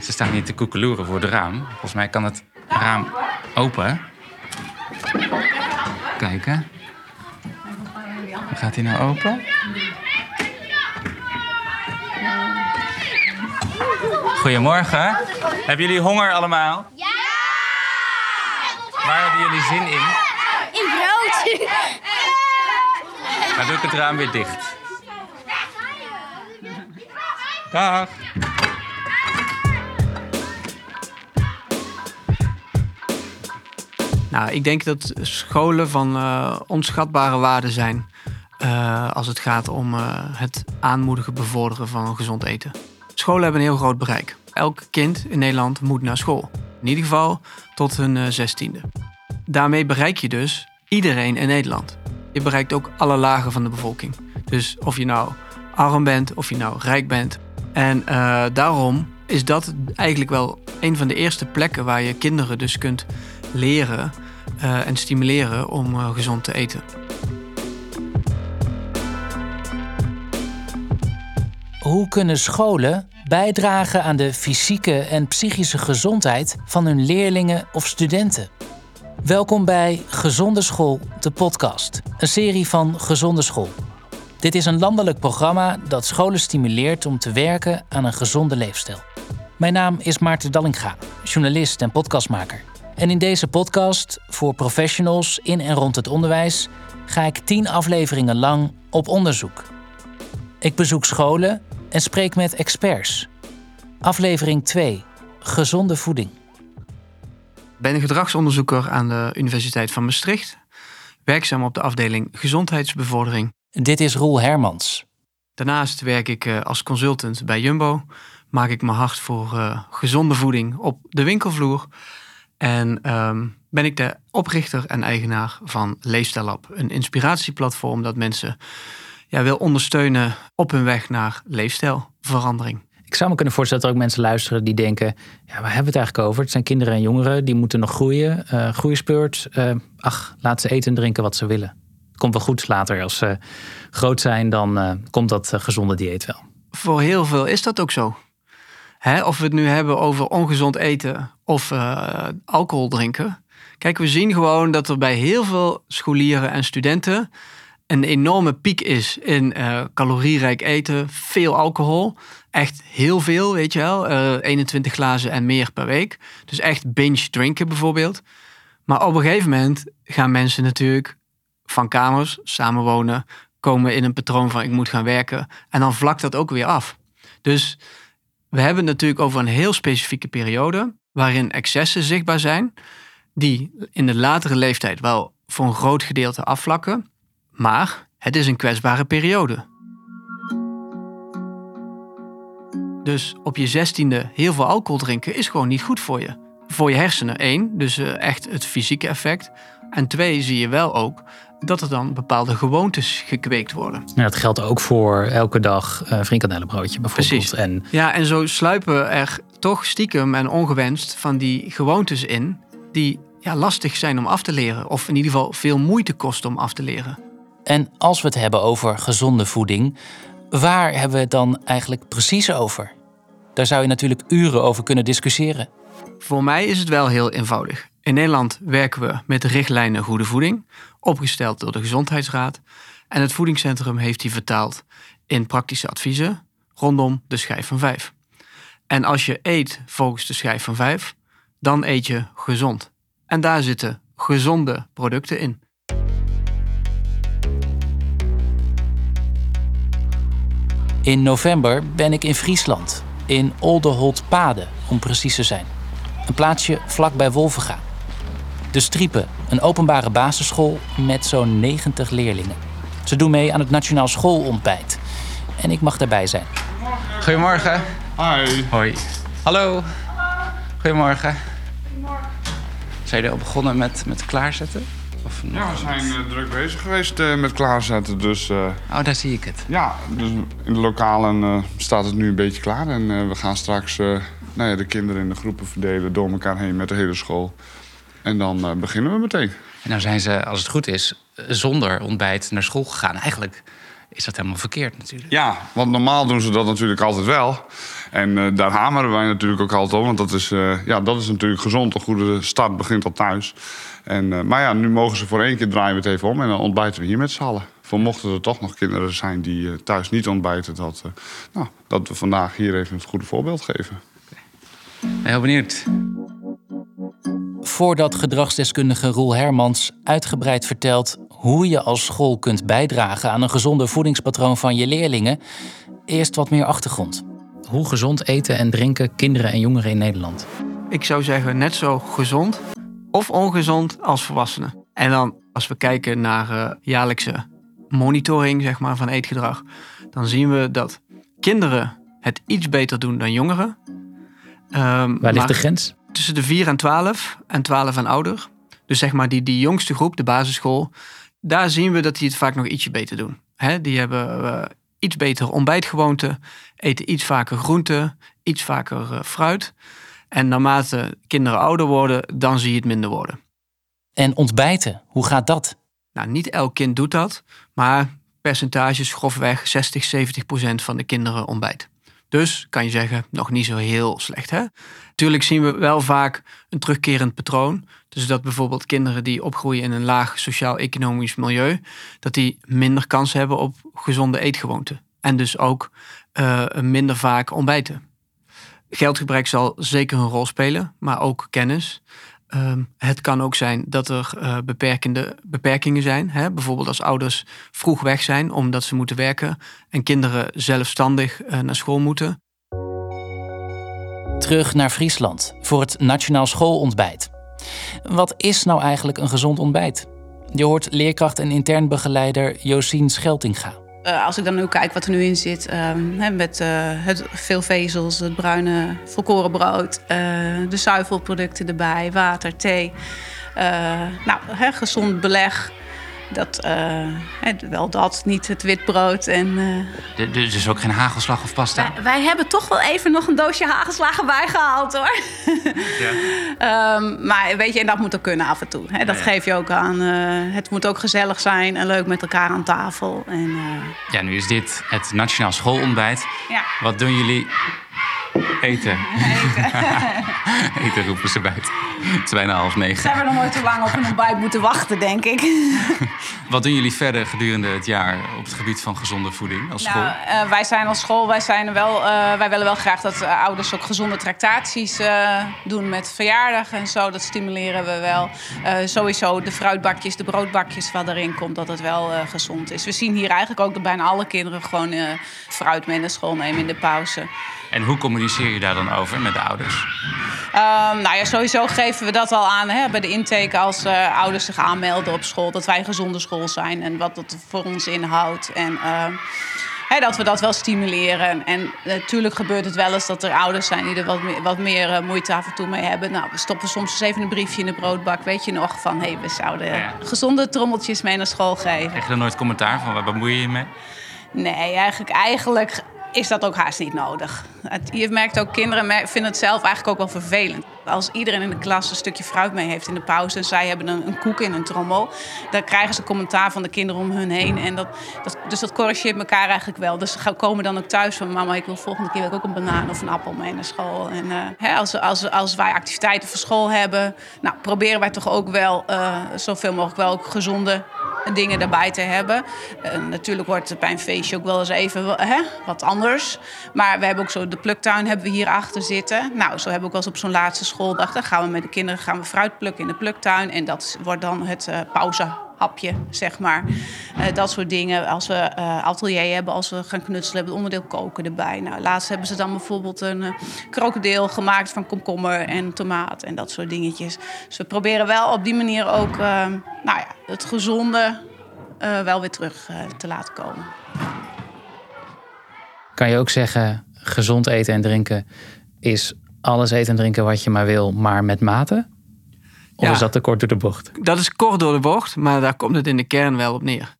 Ze staan hier te koekeloeren voor het raam. Volgens mij kan het raam open. Kijken. Gaat hij nou open? Goedemorgen. Hebben jullie honger allemaal? Ja! Waar hebben jullie zin in? In brood. Dan doe ik het raam weer dicht. Dag. Nou, ik denk dat scholen van eh, onschatbare waarde zijn eh, als het gaat om eh, het aanmoedigen, bevorderen van gezond eten. Scholen hebben een heel groot bereik. Elk kind in Nederland moet naar school. In ieder geval tot hun zestiende. Daarmee bereik je dus iedereen in Nederland. Je bereikt ook alle lagen van de bevolking. Dus of je nou arm bent, of je nou rijk bent. En daarom is dat eigenlijk wel een van de eerste plekken waar je kinderen dus kunt leren uh, en stimuleren om uh, gezond te eten. Hoe kunnen scholen bijdragen aan de fysieke en psychische gezondheid van hun leerlingen of studenten? Welkom bij Gezonde School, de podcast, een serie van Gezonde School. Dit is een landelijk programma dat scholen stimuleert om te werken aan een gezonde leefstijl. Mijn naam is Maarten Dallinga, journalist en podcastmaker. En in deze podcast voor professionals in en rond het onderwijs ga ik tien afleveringen lang op onderzoek. Ik bezoek scholen en spreek met experts. Aflevering 2: Gezonde voeding. Ik ben gedragsonderzoeker aan de Universiteit van Maastricht, werkzaam op de afdeling gezondheidsbevordering. Dit is Roel Hermans. Daarnaast werk ik eh, als consultant bij Jumbo. Maak ik me hard voor uh, gezonde voeding op de winkelvloer en ehm, ben ik de oprichter en eigenaar van Leefstijl Lab, een inspiratieplatform dat mensen ja, wil ondersteunen op hun weg naar leefstijlverandering. Ik zou me kunnen voorstellen dat er ook mensen luisteren die denken: ja, waar hebben we het eigenlijk over? Het zijn kinderen en jongeren die moeten nog groeien, uh, groeispeurt. Uh, ach, laat ze eten en drinken wat ze willen. Komt wel goed later. Als ze groot zijn, dan uh, komt dat gezonde dieet wel. Voor heel veel is dat ook zo. Hè, of we het nu hebben over ongezond eten of uh, alcohol drinken. Kijk, we zien gewoon dat er bij heel veel scholieren en studenten een enorme piek is in uh, calorierijk eten, veel alcohol. Echt heel veel, weet je wel. Uh, eh, 21 glazen en meer per week. Dus echt binge drinken bijvoorbeeld. Maar op een gegeven moment gaan mensen natuurlijk van kamers samenwonen, komen in een patroon van ik moet gaan werken. En dan vlakt dat ook weer af. Dus we hebben het natuurlijk over een heel specifieke periode waarin excessen zichtbaar zijn, die in de latere leeftijd wel voor een groot gedeelte afvlakken, maar het is een kwetsbare periode. Dus op je zestiende heel veel alcohol drinken is gewoon niet goed voor je. Voor je hersenen één, dus eh, echt het fysieke effect. En twee, zie je wel ook dat er dan bepaalde gewoontes gekweekt worden. Ja, dat geldt ook voor elke dag uh, frikandellenbroodje bijvoorbeeld. Precies. En... Ja, en zo sluipen er toch stiekem en ongewenst van die gewoontes in... die ja, lastig zijn om af te leren. Of in ieder geval veel moeite kosten om af te leren. En als we het hebben over gezonde voeding... waar hebben we het dan eigenlijk precies over? Daar zou je natuurlijk uren over kunnen discussiëren. Voor mij is het wel heel eenvoudig. In Nederland werken we met de richtlijnen Goede Voeding, opgesteld door de Gezondheidsraad. En het voedingscentrum heeft die vertaald in praktische adviezen rondom de schijf van vijf. En als je eet volgens de schijf van vijf, dan eet je gezond. En daar zitten gezonde producten in. In november ben ik in Friesland, in Olderholt-Pade om precies te zijn. Een plaatsje vlakbij Wolvenga. De Striepen, een openbare basisschool met zo'n 90 leerlingen. Ze doen mee aan het Nationaal Schoolontbijt. En ik mag daarbij zijn. Goedemorgen. Hoi. Hoi. Hallo. Goedemorgen. Goedemorgen. Zijn jullie al begonnen met, met klaarzetten? Of ja, we zijn uh, druk bezig geweest uh, met klaarzetten. Dus, uh, oh, daar zie ik het. Ja, dus in de lokalen staat het nu een beetje klaar. En we gaan straks nou ja, de kinderen in de groepen verdelen door elkaar heen met de hele school. En dan uh, beginnen we meteen. En nou zijn ze, als het goed is, zonder ontbijt naar school gegaan. Eigenlijk is dat helemaal verkeerd natuurlijk. Ja, want normaal doen ze dat natuurlijk altijd wel. En eh, daar hameren wij natuurlijk ook altijd op. Want dat is, eh, ja, dat is natuurlijk gezond. Een goede start begint al thuis. En, eh, maar ja, nu mogen ze voor één keer draaien we het even om. En dan ontbijten we hier met z'n allen. Voor mochten er toch nog kinderen zijn die eh, thuis niet ontbijten... Dat, eh, nou, dat we vandaag hier even het goede voorbeeld geven. Ben heel benieuwd. Voordat gedragsdeskundige Roel Hermans uitgebreid vertelt hoe je als school kunt bijdragen aan een gezonder voedingspatroon van je leerlingen, eerst wat meer achtergrond. Hoe gezond eten en drinken kinderen en jongeren in Nederland? Ik zou zeggen net zo gezond of ongezond als volwassenen. En dan als we kijken naar eh, jaarlijkse monitoring zeg maar, van eetgedrag, dan zien we dat kinderen het iets beter doen dan jongeren. Ehm, Waar ligt maar de grens? Tussen de 4 en 12 en 12 en ouder. Dus zeg maar die, die jongste groep, de basisschool, daar zien we dat die het vaak nog ietsje beter doen. Hè, die hebben eh, iets beter ontbijtgewoonten, eten iets vaker groenten, iets vaker eh, fruit. En naarmate kinderen ouder worden, dan zie je het minder worden. En ontbijten, hoe gaat dat? Nou, niet elk kind doet dat, maar percentages grofweg 60, 70 procent van de kinderen ontbijt. Dus kan je zeggen, nog niet zo heel slecht. Hè? Tuurlijk zien we wel vaak een terugkerend patroon. Dus dat bijvoorbeeld kinderen die opgroeien in een laag sociaal-economisch milieu, dat die minder kans hebben op gezonde eetgewoonten. En dus ook eh, minder vaak ontbijten. Geldgebrek zal zeker een rol spelen, maar ook kennis. Ehm, het kan ook zijn dat er eh, beperkende beperkingen zijn. Hè? Bijvoorbeeld als ouders vroeg weg zijn omdat ze moeten werken en kinderen zelfstandig eh, naar school moeten. Terug naar Friesland voor het Nationaal Schoolontbijt. Wat is nou eigenlijk een gezond ontbijt? Je hoort leerkracht en intern begeleider Josien Scheltinga. Uh, als ik dan nu kijk wat er nu in zit, um, he, met uh, het, veel vezels, het bruine volkoren brood, uh, de zuivelproducten erbij, water, thee. nou, he, gezond beleg. Dat, he, wel dat, niet het witbrood. En, dus ook geen hagelslag of pasta? Wij, wij, hebben toch wel even nog een doosje hagelslagen bijgehaald hoor. Ja. um, maar weet je, en dat moet ook kunnen af en toe. Hè? Dat ja, ja. geef je ook aan. het moet ook gezellig zijn en leuk met elkaar aan tafel. En, ja, nu is dit het Nationaal Schoolontbijt. Ja. Wat doen jullie? Eten. Eten. Eten roepen ze buiten. Het is bijna half negen. Ze hebben nog nooit zo lang op een ontbijt moeten wachten, denk ik. Wat doen jullie verder gedurende het jaar op het gebied van gezonde voeding als school? Nou, uh, wij zijn als school, wij, zijn wel, uh, wij willen wel graag dat uh, ouders ook gezonde tractaties doen met verjaardagen en zo. Dat stimuleren we wel. sowieso de fruitbakjes, de broodbakjes wat erin komt, dat het wel gezond is. We zien hier eigenlijk ook dat bijna alle kinderen gewoon fruit mee naar school nemen in de pauze. En hoe communiceer je daar dan over met de ouders? Um, nou ja, sowieso geven we dat al aan hè, bij de intake als uh, ouders zich aanmelden op school. Dat wij een gezonde school zijn en wat dat voor ons inhoudt. En uh, hè, dat we dat wel stimuleren. En natuurlijk gebeurt het wel eens dat er ouders zijn die er wat meer, wat meer uh, moeite af en toe mee hebben. Nou, we stoppen soms eens even een briefje in de broodbak. Weet je nog van, hé, hey, we zouden ja, gezonde trommeltjes mee naar school geven. Krijg je er nooit commentaar van? Waar bemoei je je mee? Nee, eigenlijk, eigenlijk is dat ook haast niet nodig. Je merkt ook, kinderen vinden het zelf eigenlijk ook wel vervelend. Als iedereen in de klas een stukje fruit mee heeft in de pauze... en zij hebben een, een koek in een trommel... dan krijgen ze commentaar van de kinderen om hun heen. En dat, dus dat corrigeert elkaar eigenlijk wel. Dus ze komen dan ook thuis van... mama, ik wil volgende keer ook een banaan of een appel mee naar school. En uh, hè, als, als, als wij activiteiten voor school hebben... nou, proberen wij toch ook wel uh, zoveel mogelijk wel ook gezonde dingen daarbij te hebben. Uh, natuurlijk wordt het bij een feestje ook wel eens even hè, wat anders. Maar we hebben ook zo de pluktuin hebben we hier achter zitten. Nou, zo hebben we ook wel eens op zo'n laatste schooldag. Dan gaan we met de kinderen gaan we fruit plukken in de pluktuin. En dat wordt dan het uh, pauzehapje, zeg maar. Uh, dat soort dingen. Als we uh, atelier hebben, als we gaan knutselen, hebben we onderdeel koken erbij. Nou, laatst hebben ze dan bijvoorbeeld een uh, krokodil gemaakt van komkommer en tomaat en dat soort dingetjes. Dus we proberen wel op die manier ook nou ja, het gezonde wel weer terug te laten komen. Kan je ook zeggen, gezond eten en drinken is alles eten en drinken wat je maar wil, maar met mate? Of Ja. is dat te kort door de bocht? Dat is kort door de bocht, maar daar komt het in de kern wel op neer.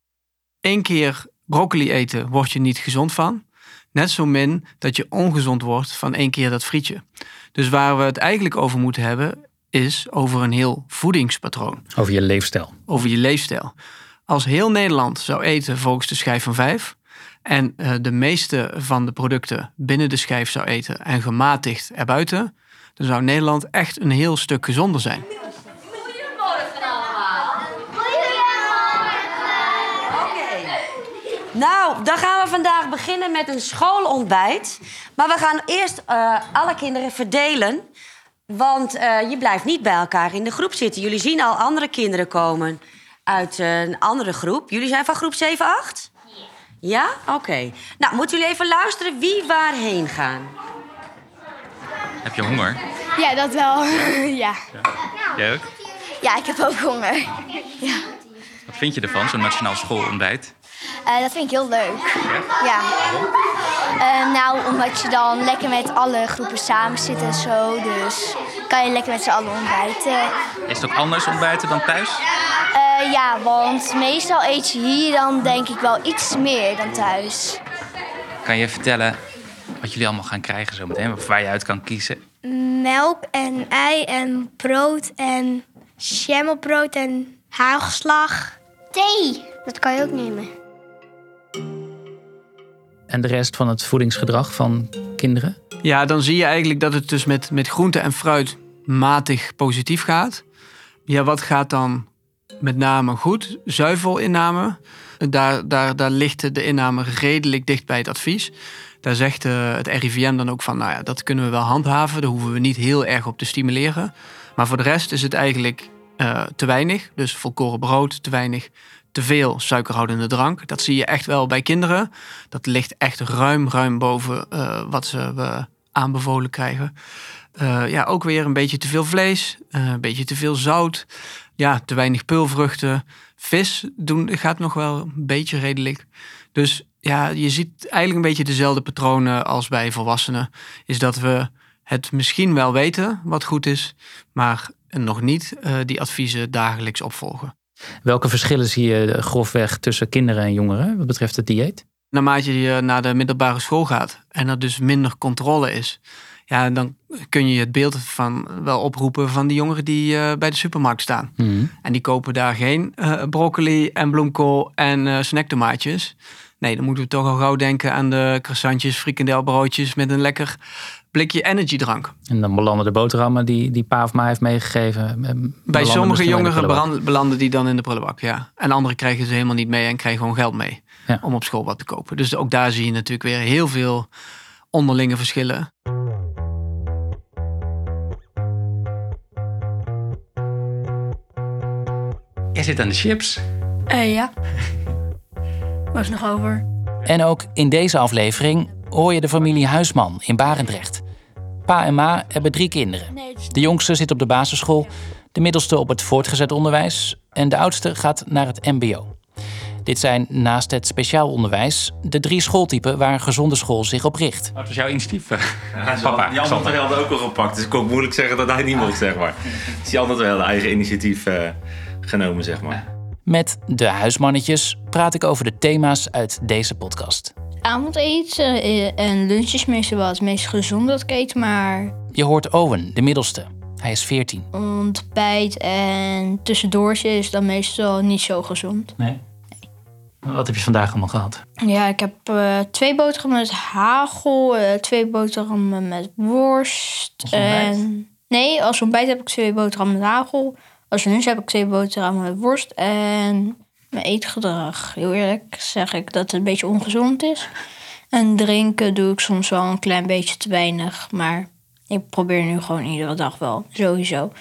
Eén keer broccoli eten word je niet gezond van. Net zo min dat je ongezond wordt van één keer dat frietje. Dus waar we het eigenlijk over moeten hebben, is over een heel voedingspatroon. Over je leefstijl. Over je leefstijl. Als heel Nederland zou eten volgens de schijf van vijf, en eh, de meeste van de producten binnen de schijf zou eten en gematigd erbuiten, dan zou Nederland echt een heel stuk gezonder zijn. Nou, dan gaan we vandaag beginnen met een schoolontbijt. Maar we gaan eerst eh, alle kinderen verdelen. Want eh, je blijft niet bij elkaar in de groep zitten. Jullie zien al andere kinderen komen uit een andere groep. Jullie zijn van groep 7, 8? Ja. Ja? Oké. Nou, moeten jullie even luisteren wie waarheen gaan. Heb je honger? Ja, dat wel. ja. Jij ook? Ja, ik heb ook honger. Ja. Wat vind je ervan, zo'n nationaal schoolontbijt? Eh, dat vind ik heel leuk. Ja. Eh, nou, omdat je dan lekker met alle groepen samen zit en zo. Dus kan je lekker met z'n allen ontbijten. Is het ook anders ontbijten dan thuis? Eh, ja, want meestal eet je hier dan denk ik wel iets meer dan thuis. Kan je vertellen wat jullie allemaal gaan krijgen zometeen? Of waar je uit kan kiezen? Melk en ei en brood en shammelbrood en hagelslag. Thee, dat kan je ook nemen. En de rest van het voedingsgedrag van kinderen? Ja, dan zie je eigenlijk dat het dus met, met groente en fruit matig positief gaat. Ja, wat gaat dan met name goed? Zuivelinname. Daar, daar, daar ligt de inname redelijk dicht bij het advies. Daar zegt eh, het RIVM dan ook van, nou ja, dat kunnen we wel handhaven. Daar hoeven we niet heel erg op te stimuleren. Maar voor de rest is het eigenlijk eh, te weinig. Dus volkoren brood te weinig. Te veel suikerhoudende drank. Dat zie je echt wel bij kinderen. Dat ligt echt ruim, ruim boven eh, wat ze eh, aanbevolen krijgen. Eh, ja, ook weer een beetje te veel vlees. een beetje te veel zout. Ja, te weinig peulvruchten. Vis doen, gaat nog wel een beetje redelijk. Dus ja, je ziet eigenlijk een beetje dezelfde patronen als bij volwassenen. Is dat we het misschien wel weten wat goed is, maar nog niet die adviezen dagelijks opvolgen. Welke verschillen zie je grofweg tussen kinderen en jongeren wat betreft het dieet? Naarmate je naar de middelbare school gaat en er dus minder controle is, ja, dan kun je het beeld van wel oproepen van die jongeren die eh, bij de supermarkt staan. En die kopen daar geen eh, broccoli en bloemkool en eh snacktomaatjes. Nee, dan moeten we toch al gauw denken aan de croissantjes, frikandelbroodjes met een lekker blikje energiedrank. En dan belanden de boterhammen die, die pa of ma heeft meegegeven. Bij sommige jongeren belanden die dan in de prullenbak, ja. En anderen krijgen ze helemaal niet mee en krijgen gewoon geld mee Ja. om op school wat te kopen. Dus ook daar zie je natuurlijk weer heel veel onderlinge verschillen. Jij zit aan de chips. Eh, ja. Was nog over. En ook in deze aflevering hoor je de familie Huisman in Barendrecht. Pa en ma hebben drie kinderen. De jongste zit op de basisschool, de middelste op het voortgezet onderwijs en de oudste gaat naar het MBO. Dit zijn naast het speciaal onderwijs de drie schooltypen waar een gezonde school zich op richt. Wat was jouw initiatief? eh? Ja, Papa, die andere Sander. twee hadden ook al gepakt. Dus ik kon ook moeilijk zeggen dat hij niet mocht, zeg maar. Dus die andere twee hadden eigen initiatief eh, genomen, zeg maar. Met de huismannetjes praat ik over de thema's uit deze podcast. Avondeten eh, en lunch is meestal wel het meest gezonde dat ik eet, maar Je hoort Owen, de middelste. Hij is 14. ontbijt en tussendoortje is dan meestal niet zo gezond. Nee. Wat heb je vandaag allemaal gehad? Ja, ik heb eh, twee boterhammen met hagel, eh, twee boterhammen met worst. En, nee, als ontbijt heb ik twee boterhammen met hagel. Als lunch heb ik twee boterhammen met worst. En mijn eetgedrag, heel eerlijk zeg ik dat het een beetje ongezond is. En drinken doe ik soms wel een klein beetje te weinig. Maar ik probeer nu gewoon iedere dag wel, sowieso,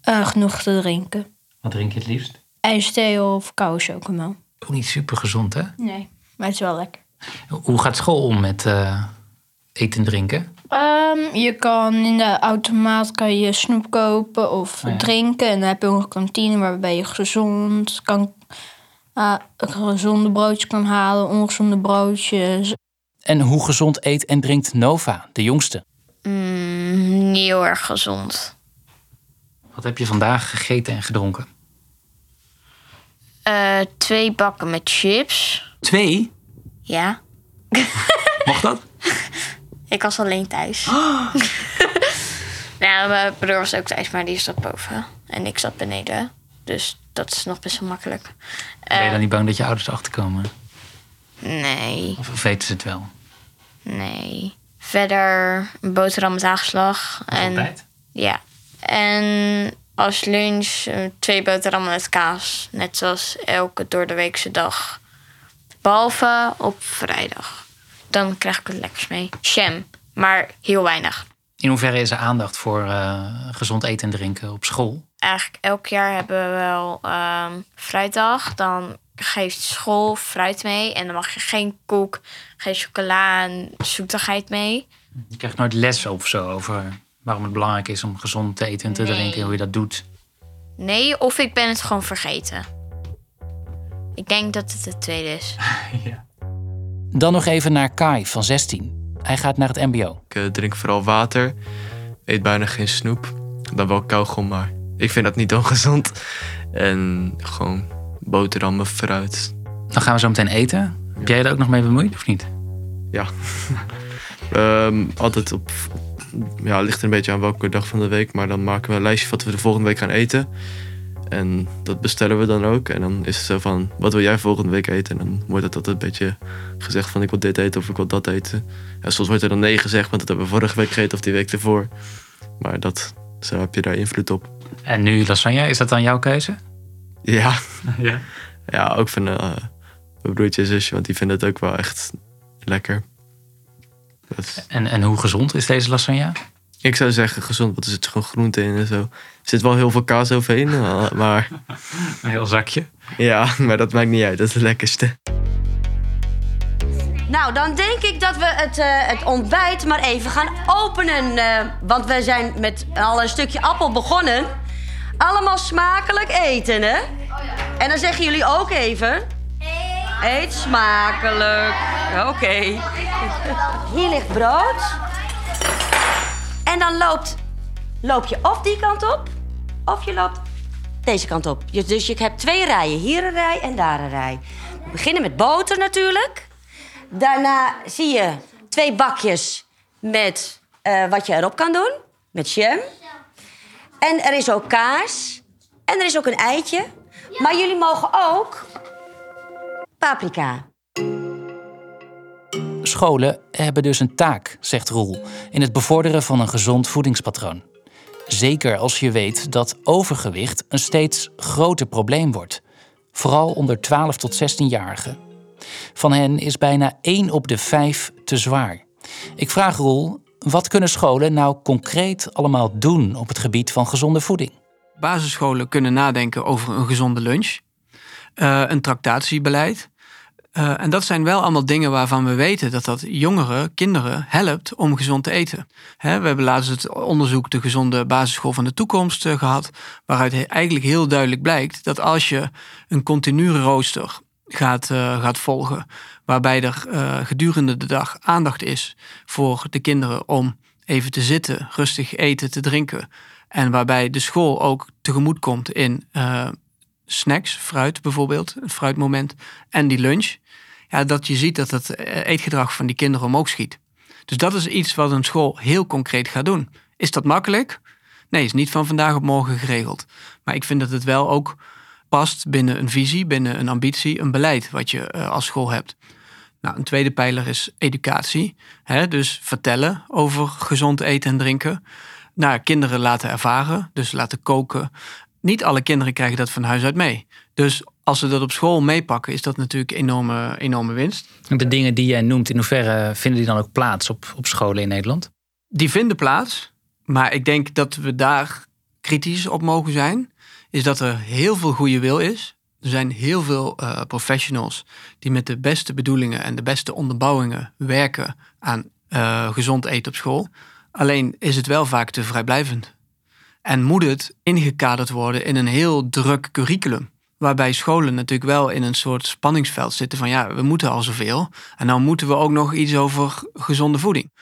eh, genoeg te drinken. Wat drink je het liefst? IJsthee of koude chocomel. Ook niet super gezond, hè? Nee, maar het is wel lekker. Hoe gaat school om met eh, eten en drinken? Ehm, je kan in de automaat kan je snoep kopen of Oh ja. drinken. En dan heb je ook een kantine waarbij je gezond kan, ah, gezonde broodjes kan halen, ongezonde broodjes. En hoe gezond eet en drinkt Nova, de jongste? Mm, niet heel erg gezond. Wat heb je vandaag gegeten en gedronken? Eh, twee bakken met chips. Twee? Ja, Mocht dat? ik was alleen thuis. nou, mijn broer was ook thuis, maar die zat boven. En ik zat beneden. Dus dat is nog best wel makkelijk. Ben je Eh, dan niet bang dat je ouders achterkomen? Nee, Of weten ze het wel? nee. Verder een boterham met En, ontbijt? ja. En als lunch eh, twee boterhammen met kaas. Net zoals elke door de weekse dag. Behalve op vrijdag. Dan krijg ik het lekkers mee. Jam, maar heel weinig. In hoeverre is er aandacht voor eh, gezond eten en drinken op school? Eigenlijk elk jaar hebben we wel ehm fruitdag. Dan geeft school fruit mee. En dan mag je geen koek, geen chocola en zoetigheid mee. Je krijgt nooit les of zo over waarom het belangrijk is om gezond te eten en te Nee. drinken en hoe je dat doet. Nee, of ik ben het gewoon vergeten. Ik denk dat het het tweede is. Dan nog even naar Kai van 16. Hij gaat naar het MBO. Ik eh, drink vooral water, eet bijna geen snoep. Dan wel kauwgom, maar ik vind dat niet ongezond. En gewoon boterhammen, fruit. Dan gaan we zo meteen eten. Heb jij er ook nog mee bemoeid of niet? Ja. Ehm, altijd op... Ja, het ligt er een beetje aan welke dag van de week. Maar dan maken we een lijstje wat we de volgende week gaan eten. En dat bestellen we dan ook. En dan is het zo van, wat wil jij volgende week eten? En dan wordt het altijd een beetje gezegd van, ik wil dit eten of ik wil dat eten. Ja, soms wordt er dan nee gezegd, want dat hebben we vorige week gegeten of die week ervoor. Maar dat, zo heb je daar invloed op. En nu lasagne, is dat dan jouw keuze? Ja, Ja. ja ook van eh, mijn broertje en zusje, want die vinden het ook wel echt lekker. Is- En, en hoe gezond is deze lasagne? Ik zou zeggen gezond, want er zit gewoon groente in en zo. Er zit wel heel veel kaas overheen, eh, maar Een heel zakje. ja, maar dat maakt niet uit. Dat is het lekkerste. Nou, dan denk ik dat we het, eh, het ontbijt maar even gaan openen. eh, want we zijn met al een stukje appel begonnen. Allemaal smakelijk eten, hè? En dan zeggen jullie ook even... Eet smakelijk. Oké. Hier ligt brood. En dan loopt, loop je of die kant op, of je loopt deze kant op. Dus je hebt twee rijen. Hier een rij en daar een rij. We beginnen met boter natuurlijk. Daarna zie je twee bakjes met eh, wat je erop kan doen. Met jam. En er is ook kaas. En er is ook een eitje. Maar jullie mogen ook paprika. Scholen hebben dus een taak, zegt Roel, in het bevorderen van een gezond voedingspatroon. Zeker als je weet dat overgewicht een steeds groter probleem wordt. Vooral onder 12 tot 16-jarigen. Van hen is bijna 1 op de 5 te zwaar. Ik vraag Roel, wat kunnen scholen nou concreet allemaal doen op het gebied van gezonde voeding? Basisscholen kunnen nadenken over een gezonde lunch, eh, een tractatiebeleid. Eh, en dat zijn wel allemaal dingen waarvan we weten dat dat jongeren, kinderen helpt om gezond te eten. We hebben laatst het onderzoek De Gezonde Basisschool van de Toekomst eh, gehad, waaruit eigenlijk heel duidelijk blijkt dat als je een continue rooster gaat, eh, gaat volgen, waarbij er gedurende de dag aandacht is voor de kinderen om even te zitten, rustig eten, te drinken. En waarbij de school ook tegemoet komt in snacks, fruit bijvoorbeeld, een fruitmoment, en die lunch. Ja, dat je ziet dat het eh, eetgedrag van die kinderen omhoog schiet. Dus dat is iets wat een school heel concreet gaat doen. Is dat makkelijk? Nee, is niet van vandaag op morgen geregeld. Maar ik vind dat het wel ook past binnen een visie, binnen een ambitie, een beleid wat je eh, als school hebt. Nou, een tweede pijler is educatie. Hè? Dus vertellen over gezond eten en drinken. Naar kinderen laten ervaren, dus laten koken. Niet alle kinderen krijgen dat van huis uit mee. Dus als ze dat op school meepakken, is dat natuurlijk enorme, enorme winst. De dingen die jij noemt, in hoeverre vinden die dan ook plaats op, op scholen in Nederland? Die vinden plaats, maar ik denk dat we daar kritisch op mogen zijn. Is dat er heel veel goede wil is. Er zijn heel veel eh, professionals die met de beste bedoelingen en de beste onderbouwingen werken aan eh, gezond eten op school. Alleen is het wel vaak te vrijblijvend. En moet het ingekaderd worden in een heel druk curriculum. Waarbij scholen natuurlijk wel in een soort spanningsveld zitten van ja, we moeten al zoveel. En dan moeten we ook nog iets over gezonde voeding.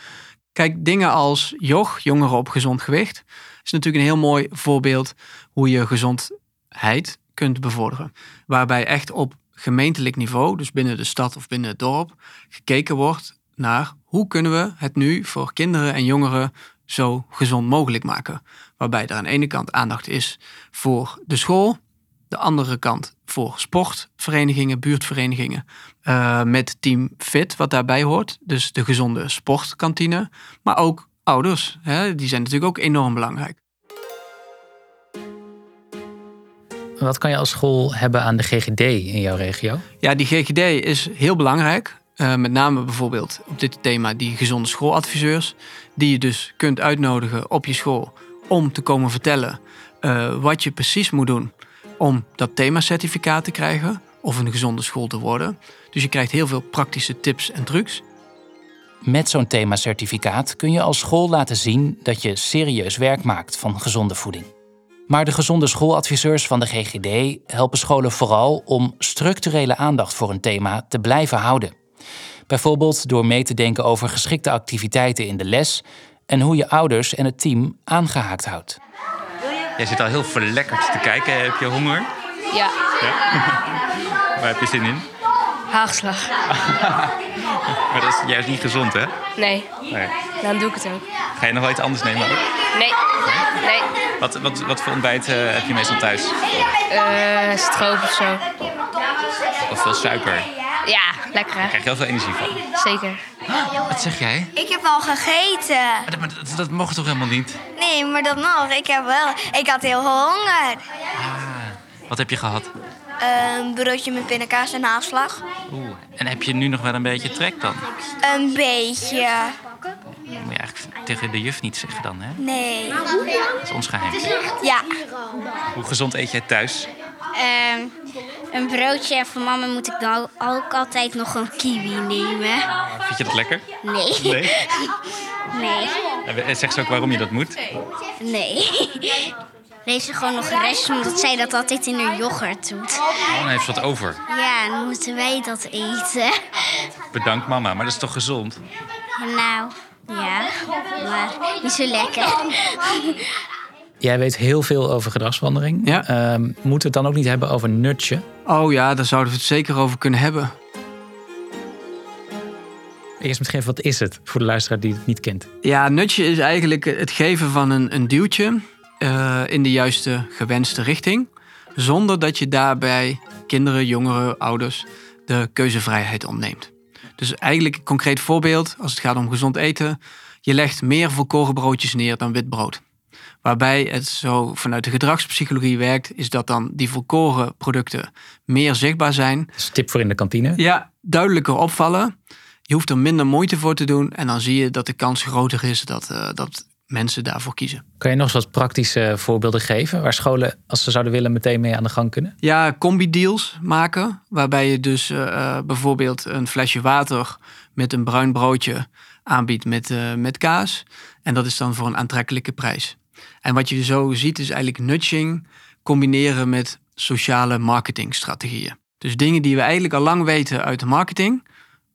Kijk, dingen als JOG, jongeren op gezond gewicht, is natuurlijk een heel mooi voorbeeld hoe je gezondheid kunt bevorderen. Waarbij echt op gemeentelijk niveau, dus binnen de stad of binnen het dorp, gekeken wordt naar hoe kunnen we het nu voor kinderen en jongeren zo gezond mogelijk maken. Waarbij er aan de ene kant aandacht is voor de school, de andere kant voor sportverenigingen, buurtverenigingen. eh, met Team Fit, wat daarbij hoort. Dus de gezonde sportkantine. Maar ook ouders, hè, die zijn natuurlijk ook enorm belangrijk. Wat kan je als school hebben aan de GGD in jouw regio? Ja, die GGD is heel belangrijk. Eh, met name bijvoorbeeld op dit thema die gezonde schooladviseurs. Die je dus kunt uitnodigen op je school om te komen vertellen eh, wat je precies moet doen om dat themacertificaat te krijgen of een gezonde school te worden. Dus je krijgt heel veel praktische tips en trucs. Met zo'n themacertificaat kun je als school laten zien dat je serieus werk maakt van gezonde voeding. Maar de gezonde schooladviseurs van de GGD helpen scholen vooral om structurele aandacht voor een thema te blijven houden. Bijvoorbeeld door mee te denken over geschikte activiteiten in de les en hoe je ouders en het team aangehaakt houdt. Jij zit al heel verlekkerd te kijken. Heb je honger? Ja, Waar heb je zin in? haagslag. Maar dat is juist niet gezond, hè? Nee, Nee. dan doe ik het ook. Ga je nog wel iets anders nemen? ook? Nee, nee. Wat, wat, wat voor ontbijt eh, heb je meestal thuis? Eh stroop of zo. Of veel suiker? Ja, lekker Daar hè? krijg je heel veel energie van. Zeker. Wat zeg jij? Ik heb al gegeten. Maar dat, dat, dat mocht toch helemaal niet? Nee, maar dat nog. Ik heb wel. Ik had heel veel honger. Wat heb je gehad? Een broodje met pindakaas en haarslag. Oeh. En heb je nu nog wel een beetje trek dan? Een beetje. Dat moet je eigenlijk tegen de juf niet zeggen dan, hè? Nee. Dat is ons geheim. Ja. Hoe gezond eet jij thuis? Ehm, een broodje en voor mama moet ik dan ook altijd nog een kiwi nemen. Vind je dat lekker? Nee. Nee? Nee. En Zeg ze ook waarom je dat moet? Nee. Heeft ze gewoon nog rest omdat zij dat altijd in haar yoghurt doet. Oh, dan heeft ze wat over. Ja, dan moeten wij dat eten. Bedankt mama, maar dat is toch gezond? Nou, ja, maar niet zo lekker. Jij weet heel veel over gedragsverandering. Ja. Ehm, moeten we het dan ook niet hebben over nudgen? Oh ja, daar zouden we het zeker over kunnen hebben. Eerst misschien wat is het voor de luisteraar die het niet kent? Ja, nudge is eigenlijk het geven van een, een duwtje eh, in de juiste gewenste richting. Zonder dat je daarbij kinderen, jongeren, ouders de keuzevrijheid ontneemt. Dus eigenlijk een concreet voorbeeld als het gaat om gezond eten. Je legt meer volkoren broodjes neer dan wit brood. Waarbij het zo vanuit de gedragspsychologie werkt, is dat dan die volkoren producten meer zichtbaar zijn. Tip voor in de kantine. Ja, duidelijker opvallen. Je hoeft er minder moeite voor te doen. En dan zie je dat de kans groter is dat, eh, dat mensen daarvoor kiezen. Kan je nog eens wat praktische voorbeelden geven waar scholen, als ze zouden willen, meteen mee aan de gang kunnen? Ja, combi-deals maken. Waarbij je dus eh, eh, bijvoorbeeld een flesje water met een bruin broodje aanbiedt met, met kaas. En dat is dan voor een aantrekkelijke prijs. En wat je zo ziet is eigenlijk nudging combineren met sociale marketingstrategieën. Dus dingen die we eigenlijk al lang weten uit de marketing.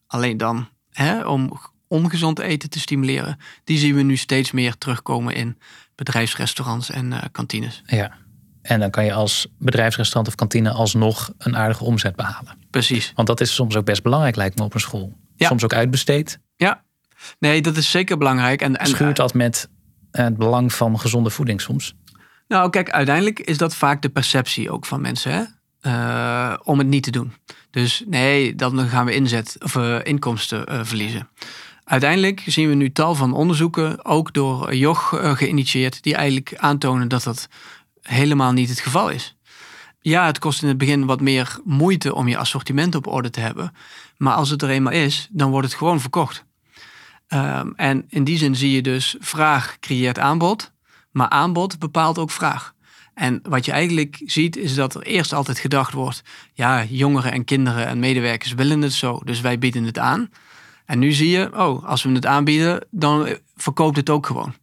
Alleen dan hè, om ongezond eten te stimuleren. Die zien we nu steeds meer terugkomen in bedrijfsrestaurants en eh, kantines. Ja. En dan kan je als bedrijfsrestaurant of kantine alsnog een aardige omzet behalen. Precies. Want dat is soms ook best belangrijk, lijkt me, op een school. Ja. Soms ook uitbesteed. Ja, nee, dat is zeker belangrijk. En, en Schuurt dat met het belang van gezonde voeding soms? Nou, kijk, uiteindelijk is dat vaak de perceptie ook van mensen, hè? Eh, om het niet te doen. Dus nee, dan gaan we inzet of eh, inkomsten eh, verliezen. Uiteindelijk zien we nu tal van onderzoeken, ook door Joch geïnitieerd, die eigenlijk aantonen dat dat helemaal niet het geval is. Ja, het kost in het begin wat meer moeite om je assortiment op orde te hebben. Maar als het er eenmaal is, dan wordt het gewoon verkocht. Ehm, en in die zin zie je dus vraag creëert aanbod, maar aanbod bepaalt ook vraag. En wat je eigenlijk ziet is dat er eerst altijd gedacht wordt, ja, jongeren en kinderen en medewerkers willen het zo, dus wij bieden het aan. En nu zie je, oh, als we het aanbieden, dan verkoopt het ook gewoon.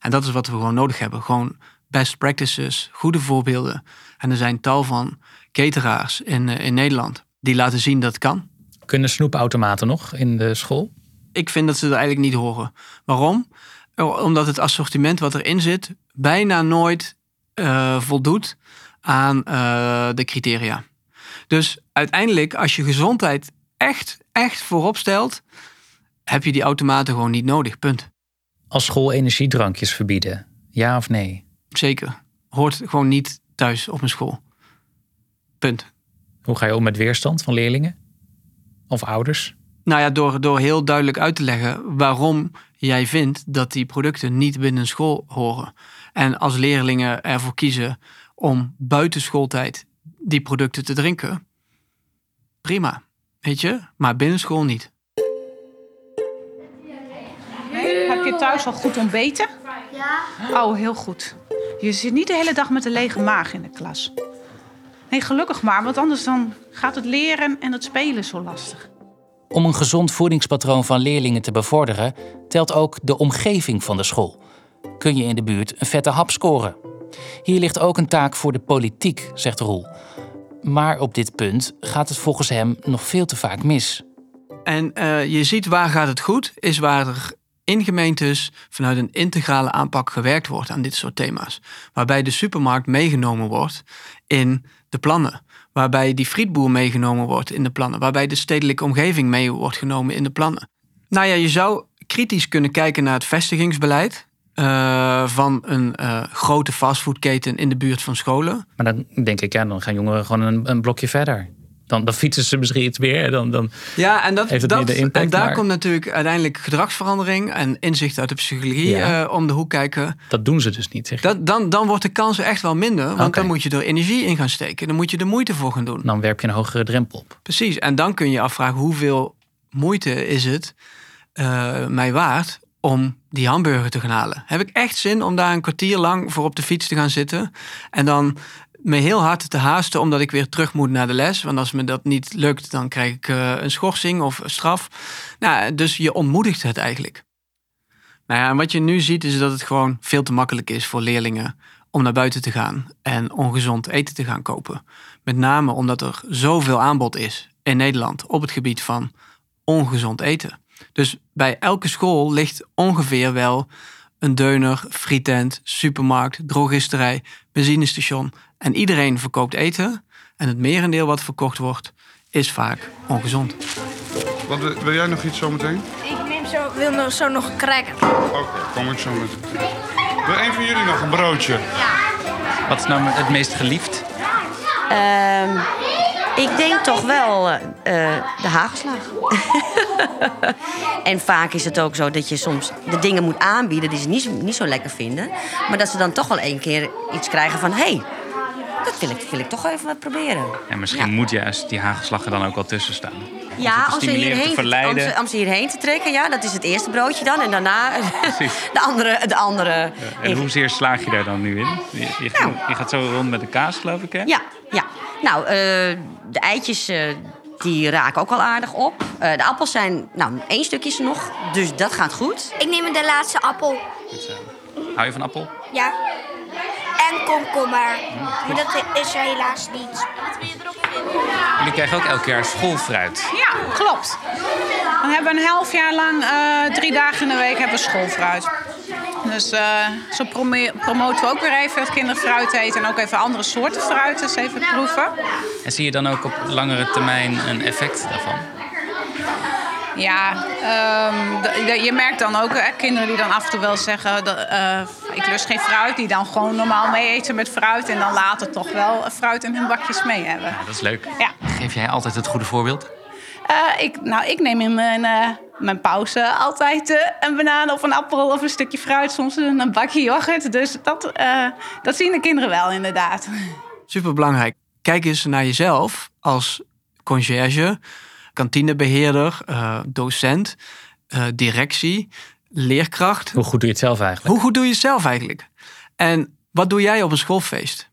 En dat is wat we gewoon nodig hebben. Gewoon best practices, goede voorbeelden. En er zijn tal van cateraars in, eh, in Nederland die laten zien dat het kan. Kunnen snoepautomaten nog in de school? Ik vind dat ze er eigenlijk niet horen. Waarom? Omdat het assortiment wat erin zit bijna nooit uh, voldoet aan uh, de criteria. Dus uiteindelijk, als je gezondheid echt, echt voorop stelt, heb je die automaten gewoon niet nodig. Punt. Als school energiedrankjes verbieden, ja of nee? Zeker. Hoort gewoon niet thuis op een school. Punt. Hoe ga je om met weerstand van leerlingen? Of ouders? Nou ja, door, door heel duidelijk uit te leggen waarom jij vindt dat die producten niet binnen school horen. En als leerlingen ervoor kiezen om buiten schooltijd die producten te drinken, prima. Weet je, maar binnen school niet. Heb je thuis al goed ontbeten? Ja. Oh, heel goed. Je zit niet de hele dag met een lege maag in de klas. Nee, gelukkig maar, want anders dan gaat het leren en het spelen zo lastig. Om een gezond voedingspatroon van leerlingen te bevorderen, telt ook de omgeving van de school. Kun je in de buurt een vette hap scoren? Hier ligt ook een taak voor de politiek, zegt Roel. Maar op dit punt gaat het volgens hem nog veel te vaak mis. En eh, je ziet waar gaat het goed, is waar er in gemeentes vanuit een integrale aanpak gewerkt wordt aan dit soort thema's. Waarbij de supermarkt meegenomen wordt in de plannen. Waarbij die frietboer meegenomen wordt in de plannen. Waarbij de stedelijke omgeving mee wordt genomen in de plannen. Nou ja, je zou kritisch kunnen kijken naar het vestigingsbeleid. eh, van een eh, grote fastfoodketen in de buurt van scholen. Maar dan denk ik, ja, dan gaan jongeren gewoon een, een blokje verder. Dan, dan fietsen ze misschien iets meer. Dan, dan Ja, en, dat, heeft het dat, impact. en daar maar komt natuurlijk uiteindelijk gedragsverandering en inzicht uit de psychologie Ja. eh, om de hoek kijken. Dat doen ze dus niet, zeg. Dat, dan, dan wordt de kans echt wel minder, want dan moet je er energie in gaan steken. Dan moet je er moeite voor gaan doen. Dan werp je een hogere drempel op. Precies, en dan kun je je afvragen hoeveel moeite is het eh, mij waard om die hamburger te gaan halen. Heb ik echt zin om daar een kwartier lang voor op de fiets te gaan zitten en dan me heel hard te haasten omdat ik weer terug moet naar de les. Want als me dat niet lukt, dan krijg ik eh, een schorsing of straf. Nou, dus je ontmoedigt het eigenlijk. Nou ja, wat je nu ziet is dat het gewoon veel te makkelijk is voor leerlingen om naar buiten te gaan en ongezond eten te gaan kopen. Met name omdat er zoveel aanbod is in Nederland op het gebied van ongezond eten. Dus bij elke school ligt ongeveer wel een deuner, frietent, supermarkt, drogisterij, benzinestation. En iedereen verkoopt eten. En het merendeel wat verkocht wordt, is vaak ongezond. Wat, wil- wil jij nog iets zometeen? Ik neem zo, wil nog, zo nog een cracker. Oké, kom ik zo met. Wil een van jullie nog een broodje? Wat is nou het meest geliefd? Ehm, ik denk toch wel eh, eh, de hagelslag. en vaak is het ook zo dat je soms de dingen moet aanbieden die ze niet, zo- niet zo lekker vinden. Maar dat ze dan toch wel één keer iets krijgen van... hé, hey, dat wil ik, wil ik toch even wat proberen. En misschien moet juist die hagelslag er dan ook wel tussen staan. Ja, te om ze, stimuleren, te hierheen, om, verleiden. ze, om ze hierheen te trekken, ja, dat is het eerste broodje dan. En daarna de andere... De andere En hoezeer slaag je daar dan nu in? Je, je, je gaat zo rond met de kaas, geloof ik, hè? Ja, ja. Nou, eh, de eitjes eh, die raken ook wel aardig op. Eh, de appels zijn, nou, één stukje is er nog, dus dat gaat goed. Ik neem de laatste appel. Hou je van appel? Ja. En komkommer. Maar dat is er helaas niet. Wat wil je erop Jullie krijgen ook elk jaar schoolfruit. Ja, klopt. Dan hebben we een half jaar lang, eh, drie dagen in de week, hebben we schoolfruit. Dus eh, zo promoten we ook weer even dat kinderen fruit eten. En ook even andere soorten fruit eens even proeven. En zie je dan ook op langere termijn een effect daarvan? Ja, ehm, je merkt dan ook hè, kinderen die dan af en toe wel zeggen... Dat, eh, ik lust geen fruit, die dan gewoon normaal mee eten met fruit... en dan later toch wel fruit in hun bakjes mee hebben. Ja, dat is leuk. Ja. Geef jij altijd het goede voorbeeld? Eh, ik, nou, ik neem in mijn, eh, mijn pauze altijd een banaan of een appel of een stukje fruit. Soms een, bakje yoghurt. Dus dat, eh, dat zien de kinderen wel inderdaad. Superbelangrijk. Kijk eens naar jezelf als conciërge, kantinebeheerder, eh, docent, eh, directie, leerkracht. Hoe goed doe je het zelf eigenlijk? Hoe goed doe je het zelf eigenlijk? En wat doe jij op een schoolfeest?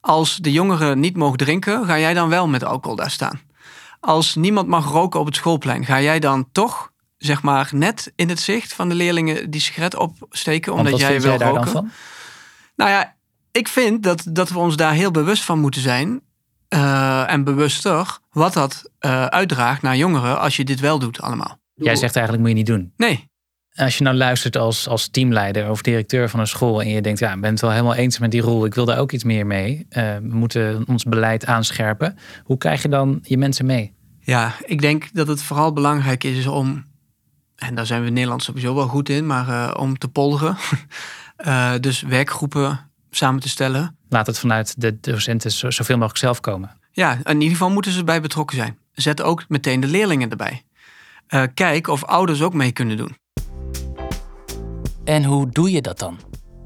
Als de jongeren niet mogen drinken, ga jij dan wel met alcohol daar staan? Als niemand mag roken op het schoolplein, ga jij dan toch, zeg maar, net in het zicht van de leerlingen die sigaret opsteken, omdat wat jij vind wil jij daar roken? dan van? Nou ja, ik vind dat, dat we ons daar heel bewust van moeten zijn. Eh, en bewuster wat dat eh, uitdraagt naar jongeren als je dit wel doet allemaal. Jij zegt eigenlijk moet je niet doen. Nee. Als je nou luistert als, als teamleider of directeur van een school en je denkt, ja, ik ben het wel helemaal eens met die rol, ik wil daar ook iets meer mee. Eh, we moeten ons beleid aanscherpen. Hoe krijg je dan je mensen mee? Ja, ik denk dat het vooral belangrijk is om, en daar zijn we in Nederland sowieso wel goed in, maar om te polderen. Dus werkgroepen samen te stellen. Laat het vanuit de docenten zo- zoveel mogelijk zelf komen. Ja, in ieder geval moeten ze erbij betrokken zijn. Zet ook meteen de leerlingen erbij. Uh, kijk of ouders ook mee kunnen doen. En hoe doe je dat dan?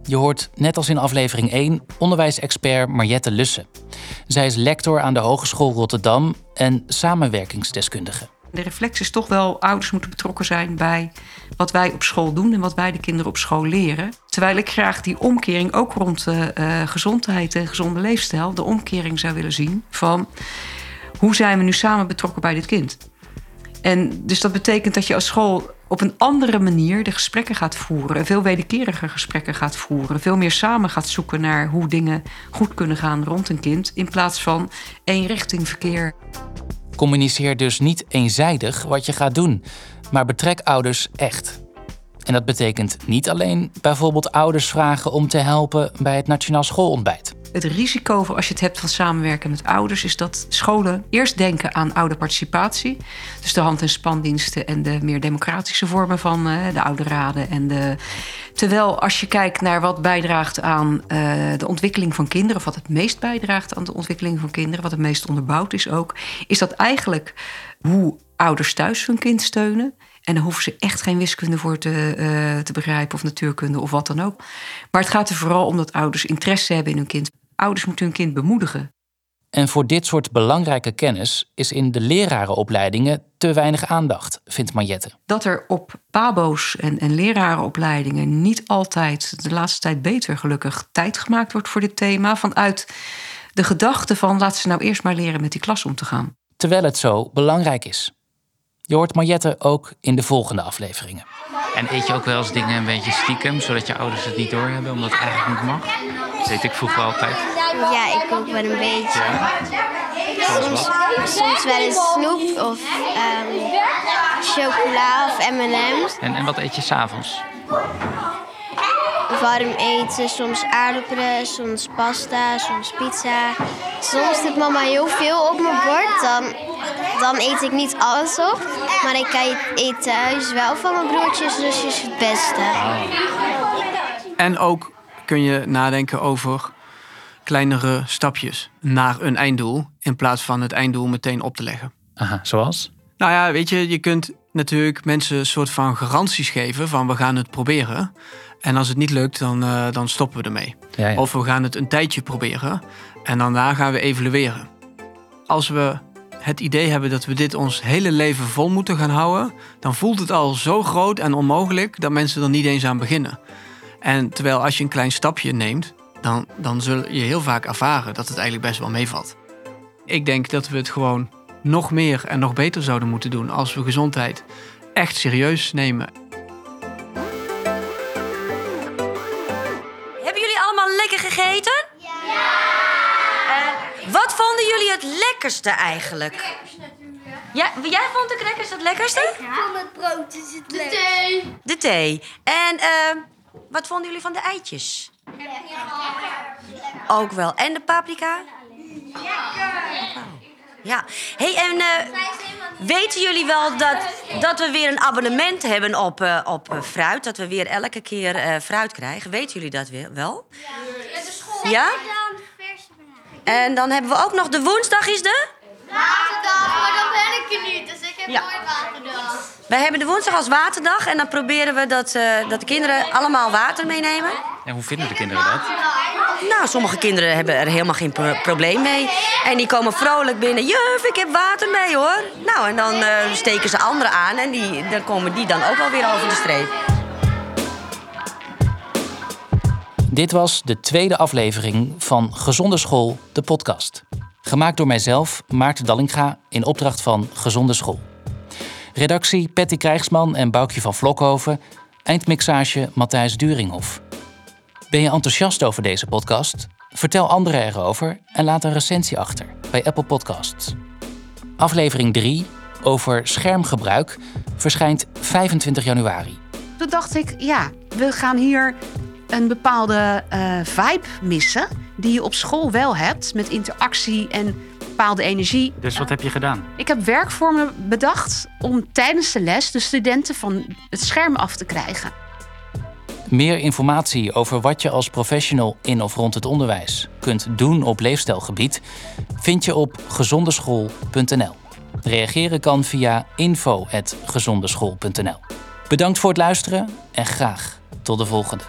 Je hoort net als in aflevering 1 onderwijsexpert Mariette Lussen. Zij is lector aan de Hogeschool Rotterdam en samenwerkingsdeskundige. De reflex is toch wel, ouders moeten betrokken zijn bij wat wij op school doen en wat wij de kinderen op school leren. Terwijl ik graag die omkering ook rond de uh, gezondheid en gezonde leefstijl, de omkering zou willen zien van hoe zijn we nu samen betrokken bij dit kind. En dus dat betekent dat je als school op een andere manier de gesprekken gaat voeren. Veel wederkeriger gesprekken gaat voeren. Veel meer samen gaat zoeken naar hoe dingen goed kunnen gaan rond een kind. In plaats van één richting verkeer. Communiceer dus niet eenzijdig wat je gaat doen, maar betrek ouders echt. En dat betekent niet alleen bijvoorbeeld ouders vragen om te helpen bij het Nationaal Schoolontbijt. Het risico voor als je het hebt van samenwerken met ouders is dat scholen eerst denken aan ouderparticipatie. Dus de hand- en spandiensten en de meer democratische vormen van uh, de ouderraden. En de... Terwijl als je kijkt naar wat bijdraagt aan uh, de ontwikkeling van kinderen, of wat het meest bijdraagt aan de ontwikkeling van kinderen, wat het meest onderbouwd is ook, is dat eigenlijk hoe ouders thuis hun kind steunen. En daar hoeven ze echt geen wiskunde voor te, uh, te begrijpen of natuurkunde of wat dan ook. Maar het gaat er vooral om dat ouders interesse hebben in hun kind. Ouders moeten hun kind bemoedigen. En voor dit soort belangrijke kennis is in de lerarenopleidingen te weinig aandacht, vindt Mariette. Dat er op pabo's en, en lerarenopleidingen niet altijd, de laatste tijd beter gelukkig, tijd gemaakt wordt voor dit thema. Vanuit de gedachte van laat ze nou eerst maar leren met die klas om te gaan. Terwijl het zo belangrijk is. Je hoort Mariette ook in de volgende afleveringen. En eet je ook wel eens dingen een beetje stiekem, zodat je ouders het niet doorhebben, omdat het eigenlijk niet mag? Dat deed ik vroeger altijd. Ja, ik ook wel een beetje. Ja. Soms, soms wel eens snoep of um, chocola of M&M's. En, en wat eet je s'avonds? Warm eten, soms aardappelen, soms pasta, soms pizza. Soms doet mama heel veel op mijn bord, dan, dan eet ik niet alles op. Maar ik eet thuis wel van mijn broertjes, zusjes het beste. En ook kun je nadenken over kleinere stapjes naar een einddoel, in plaats van het einddoel meteen op te leggen. Aha, zoals? Nou ja, weet je, je kunt natuurlijk mensen een soort van garanties geven van we gaan het proberen. En als het niet lukt, dan, uh, dan stoppen we ermee. Ja, ja. Of we gaan het een tijdje proberen en daarna gaan we evalueren. Als we het idee hebben dat we dit ons hele leven vol moeten gaan houden, dan voelt het al zo groot en onmogelijk dat mensen er niet eens aan beginnen. En terwijl als je een klein stapje neemt, dan, dan zul je heel vaak ervaren dat het eigenlijk best wel meevalt. Ik denk dat we het gewoon nog meer en nog beter zouden moeten doen als we gezondheid echt serieus nemen. Hebben jullie allemaal lekker gegeten? Ja! wat vonden jullie het lekkerste eigenlijk? Ja, jij vond de crackers het lekkerste? Ik vond het brood is het De thee. De thee. En uh, wat vonden jullie van de eitjes? Ook wel. En de paprika? Ja. hey, en uh, weten jullie wel dat, dat we weer een abonnement hebben op, uh, op uh, fruit? Dat we weer elke keer fruit krijgen? Weten jullie dat weer, wel? Ja. De school. Ja? En dan hebben we ook nog de woensdag is de? Waterdag, maar dan ben ik er niet, dus ik heb ja. nooit waterdag. Wij hebben de woensdag als waterdag en dan proberen we dat, uh, dat de kinderen allemaal water meenemen. En hoe vinden de kinderen dat? Nou, sommige kinderen hebben er helemaal geen pro probleem mee. En die komen vrolijk binnen. Juf, ik heb water mee hoor. Nou, en dan uh, steken ze anderen aan en die, dan komen die dan ook wel weer over de streep. Dit was de tweede aflevering van Gezonde School, de podcast. Gemaakt door mijzelf, Maarten Dallinga, in opdracht van Gezonde School. Redactie Patty Krijgsman en Boukje van Vlokhoven. Eindmixage Matthijs Duringhof. Ben je enthousiast over deze podcast? Vertel anderen erover en laat een recensie achter bij Apple Podcasts. Aflevering 3 over schermgebruik verschijnt 25 januari. Toen dacht ik, ja, we gaan hier een bepaalde uh, vibe missen. Die je op school wel hebt met interactie en bepaalde energie. Dus wat heb je gedaan? Ik heb werkvormen bedacht om tijdens de les de studenten van het scherm af te krijgen. Meer informatie over wat je als professional in of rond het onderwijs kunt doen op leefstijlgebied vind je op gezondeschool.nl. Reageren kan via info.gezondeschool.nl. Bedankt voor het luisteren en graag tot de volgende.